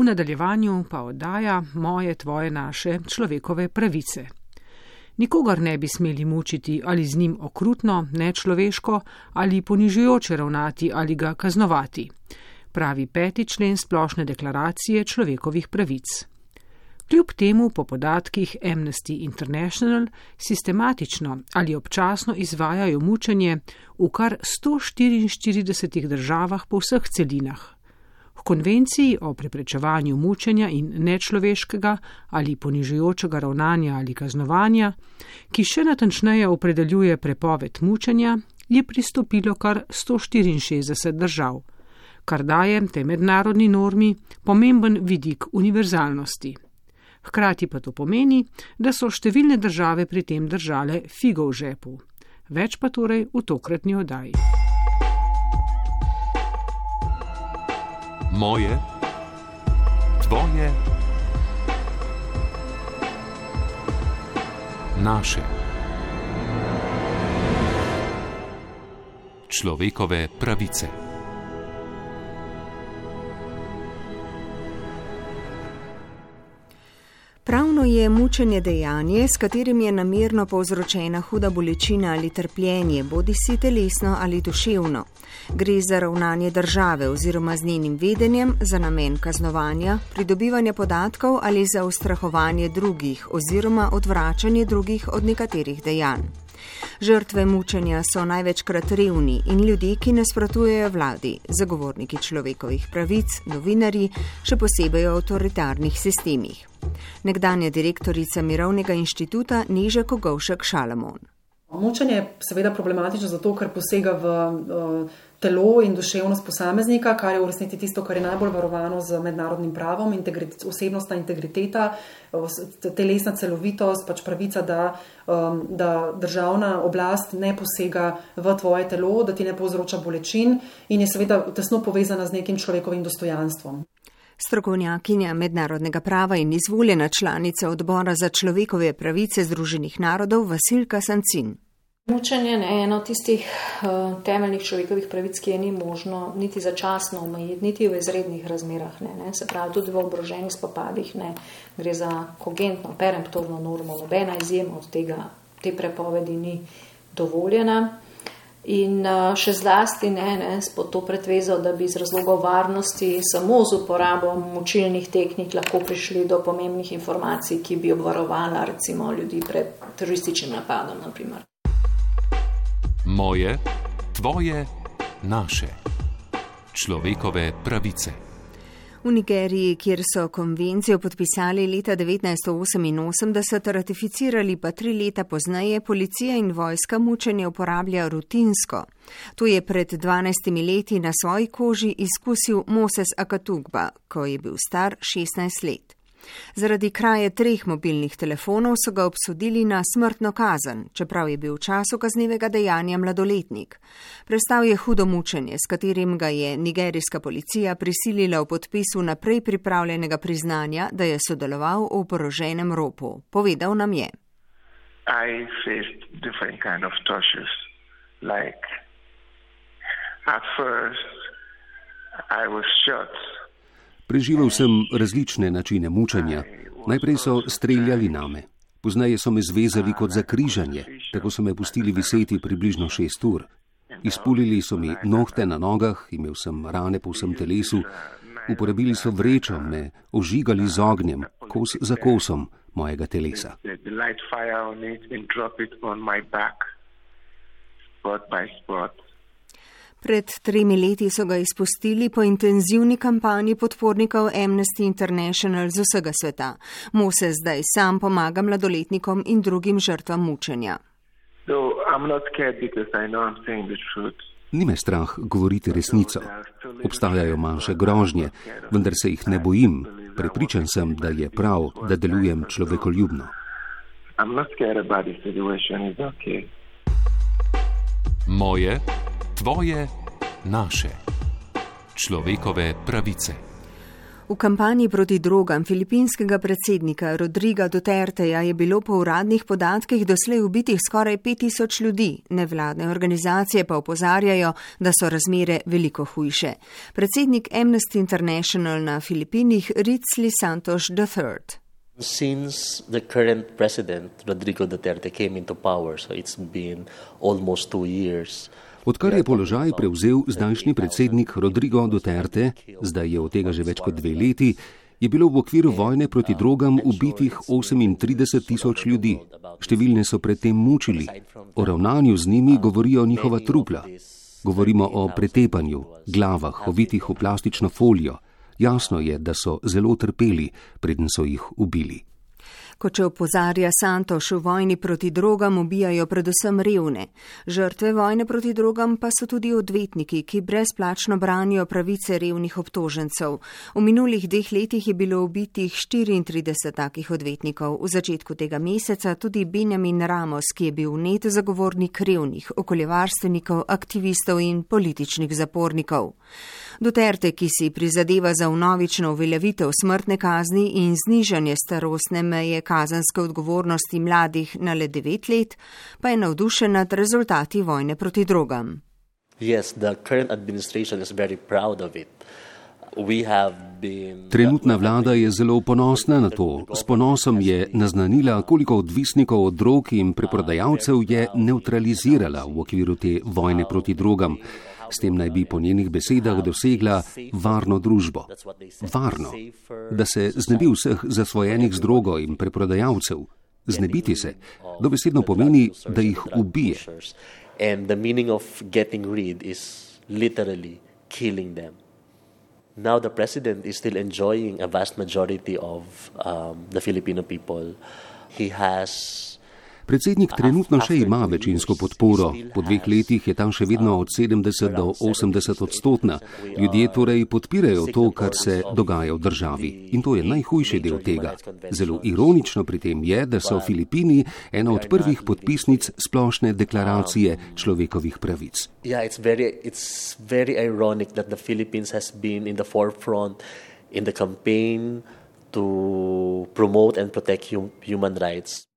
v nadaljevanju pa oddaja moje, tvoje, naše človekove pravice. Nikogar ne bi smeli mučiti ali z njim okrutno, nečloveško ali ponižujoče ravnati ali ga kaznovati, pravi peti člen splošne deklaracije človekovih pravic. Kljub temu po podatkih Amnesty International sistematično ali občasno izvajajo mučenje v kar 144 državah po vseh celinah. V konvenciji o preprečevanju mučenja in nečloveškega ali ponižujočega ravnanja ali kaznovanja, ki še natančneje opredeljuje prepoved mučenja, je pristopilo kar 164 držav, kar daje tej mednarodni normi pomemben vidik univerzalnosti. Hkrati pa to pomeni, da so številne države pri tem držale figo v žepu. Več pa torej v tokratni oddaji. Moje, tvoje, naše. Človekove pravice. Pravno je mučenje dejanje, s katerim je namerno povzročena huda bolečina ali trpljenje, bodi si telesno ali duševno. Gre za ravnanje države oziroma z njenim vedenjem za namen kaznovanja, pridobivanja podatkov ali za ustrahovanje drugih oziroma odvračanje drugih od nekaterih dejanj. Žrtve mučenja so največkrat revni in ljudje, ki nasprotujejo vladi, zagovorniki človekovih pravic, novinari, še posebej v avtoritarnih sistemih. Nekdanja direktorica Mirovnega inštituta Niža Kogovšek Šalamon. Mučenje je seveda problematično zato, ker posega v uh, telo in duševnost posameznika, kar je v resnici tisto, kar je najbolj varovano z mednarodnim pravom, integrit, osebnostna integriteta, telesna celovitost, pač pravica, da, um, da državna oblast ne posega v tvoje telo, da ti ne povzroča bolečin in je seveda tesno povezana z nekim človekovim dostojanstvom strokovnjakinja mednarodnega prava in izvoljena članica odbora za človekove pravice Združenih narodov Vasilka Sancin. Mučenje je eno tistih uh, temeljnih človekovih pravic, ki je ni možno niti začasno omejiti, niti v izrednih razmerah. Ne, ne. Se pravi, tudi v obroženih spopadih ne. gre za kogentno, peremptorno normo, nobena izjema od tega, te prepovedi ni dovoljena. In še zlasti ne, ne pod to pretvezo, da bi iz razlogov varnosti samo z uporabo močilnih tehnik lahko prišli do pomembnih informacij, ki bi obvarovala recimo ljudi pred terorističnim napadom. Naprimer. Moje, tvoje, naše. Človekove pravice. V Nigeriji, kjer so konvencijo podpisali leta 1988, ratificirali pa tri leta pozneje, policija in vojska mučenje uporablja rutinsko. To je pred 12 leti na svoji koži izkusil Moses Akatugba, ko je bil star 16 let. Zaradi kraje treh mobilnih telefonov so ga obsodili na smrtno kazen, čeprav je bil v času kaznevega dejanja mladoletnik. Prestal je hudo mučenje, s katerim ga je nigerijska policija prisilila v podpisu naprej pripravljenega priznanja, da je sodeloval v poroženem ropu. Povedal nam je. At first, I was shot Preživel sem različne načine mučenja. Najprej so streljali name, pozneje so me zvezali kot za križanje, tako so me pustili viseti približno šest ur. Izpulili so mi nohte na nogah, imel sem rane po vsem telesu, uporabili so vrečo, me ožigali z ognjem, kos za kosom mojega telesa. Spot by spot. Pred tremi leti so ga izpustili po intenzivni kampanji podpornikov Amnesty International z vsega sveta. Mose zdaj sam pomaga mladoletnikom in drugim žrtvam mučenja. Ni me strah govoriti resnico. Obstajajo manjše grožnje, vendar se jih ne bojim. Prepričan sem, da je prav, da delujem človekoljubno. Moje tvoje, naše, človekove pravice. V kampanji proti drogam filipinskega predsednika Rodriga Duterteja je bilo po uradnih podatkih doslej ubitih skoraj 5000 ljudi, nevladne organizacije pa opozarjajo, da so razmere veliko hujše. Predsednik Amnesty International na Filipinih Ritzli Santos III. Since the current president, Rodrigo Duterte, came into power, so it's been almost two years. Odkar je položaj prevzel zdajšnji predsednik Rodrigo Duterte, zdaj je od tega že več kot dve leti, je bilo v okviru vojne proti drogam ubitih 38 tisoč ljudi. Številne so predtem mučili. O ravnanju z njimi govorijo njihova trupla. Govorimo o pretepanju, glavah, ovitih v plastično folijo. Jasno je, da so zelo trpeli, preden so jih ubili. Kot če opozarja Santoš, v vojni proti drogam ubijajo predvsem revne. Žrtve vojne proti drogam pa so tudi odvetniki, ki brezplačno branijo pravice revnih obtožencev. V minulih dveh letih je bilo ubitih 34 takih odvetnikov. V začetku tega meseca tudi Benjamin Ramos, ki je bil net zagovornik revnih, okoljevarstvenikov, aktivistov in političnih zapornikov. Duterte, ki si prizadeva za unovično uveljavitev smrtne kazni in znižanje starostne meje kazenske odgovornosti mladih na le devet let, pa je navdušen nad rezultati vojne proti drogam. Yes, Trenutna vlada je zelo ponosna na to. S ponosom je naznanila, koliko odvisnikov od drog in preprodajalcev je neutralizirala v okviru te vojne proti drogam. S tem naj bi po njenih besedah dosegla varno družbo. Varno, da se znebi vseh zasvojenih z drogo in preprodajalcev. Znebiti se, dobesedno pomeni, da jih ubije. Now the president is still enjoying a vast majority of um, the Filipino people. He has Predsednik trenutno še ima večinsko podporo. Po dveh letih je tam še vedno od 70 do 80 odstotna. Ljudje torej podpirajo to, kar se dogaja v državi. In to je najhujši del tega. Zelo ironično pri tem je, da so Filipini ena od prvih podpisnic splošne deklaracije človekovih pravic. Ja, it's very, it's very ironic that the Philippines has been in the forefront in the campaign to promote and protect hum human rights.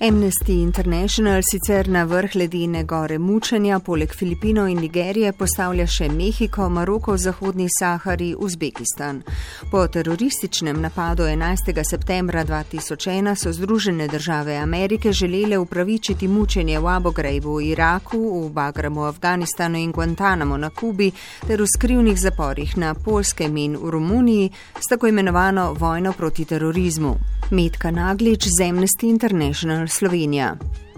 Amnesty International sicer na vrh ledene gore mučenja poleg Filipinov in Nigerije postavlja še Mehiko, Maroko, Zahodni Sahari, Uzbekistan. Po terorističnem napadu 11. septembra 2001 so Združene države Amerike želele upravičiti mučenje v Abu Ghrabu v Iraku, v Bagramu Afganistanu in Guantanamo na Kubi ter v skrivnih zaporih na Polskem in v Romuniji s tako imenovano vojno proti terorizmu. Metka Naglič z Amnesty International Slovenija.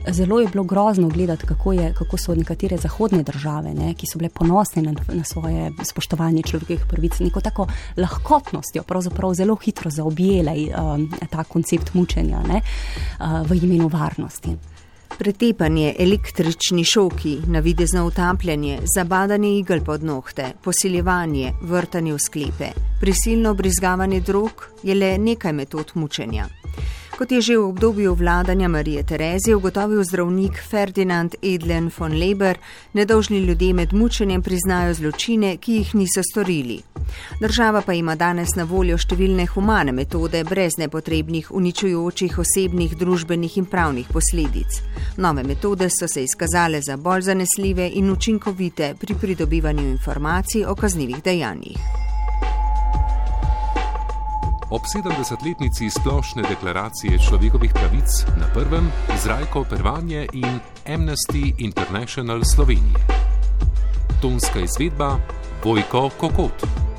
Zelo je bilo grozno gledati, kako, je, kako so nekatere zahodne države, ne, ki so bile ponosne na, na svoje spoštovanje človekovih pravic, neko tako lahkotnostjo, pravzaprav zelo hitro zaobjele um, ta koncept mučenja ne, uh, v imenu varnosti. Pretepanje, električni šoki, navidezno utapljanje, zabadanje igel pod nohte, posiljevanje, vrtanje v sklepe, prisilno brizgavanje drog je le nekaj metod mučenja. Kot je že v obdobju vladanja Marije Terezije ugotovil zdravnik Ferdinand Edlen von Leber, nedolžni ljudje med mučenjem priznajo zločine, ki jih niso storili. Država pa ima danes na voljo številne humane metode brez nepotrebnih uničujočih osebnih, družbenih in pravnih posledic. Nove metode so se izkazale za bolj zanesljive in učinkovite pri pridobivanju informacij o kaznjivih dejanjih. Ob 70-letnici splošne deklaracije človekovih pravic na prvem Zrajko Pervanje in Amnesty International Slovenije. Tonska izvedba Vojko Kokot.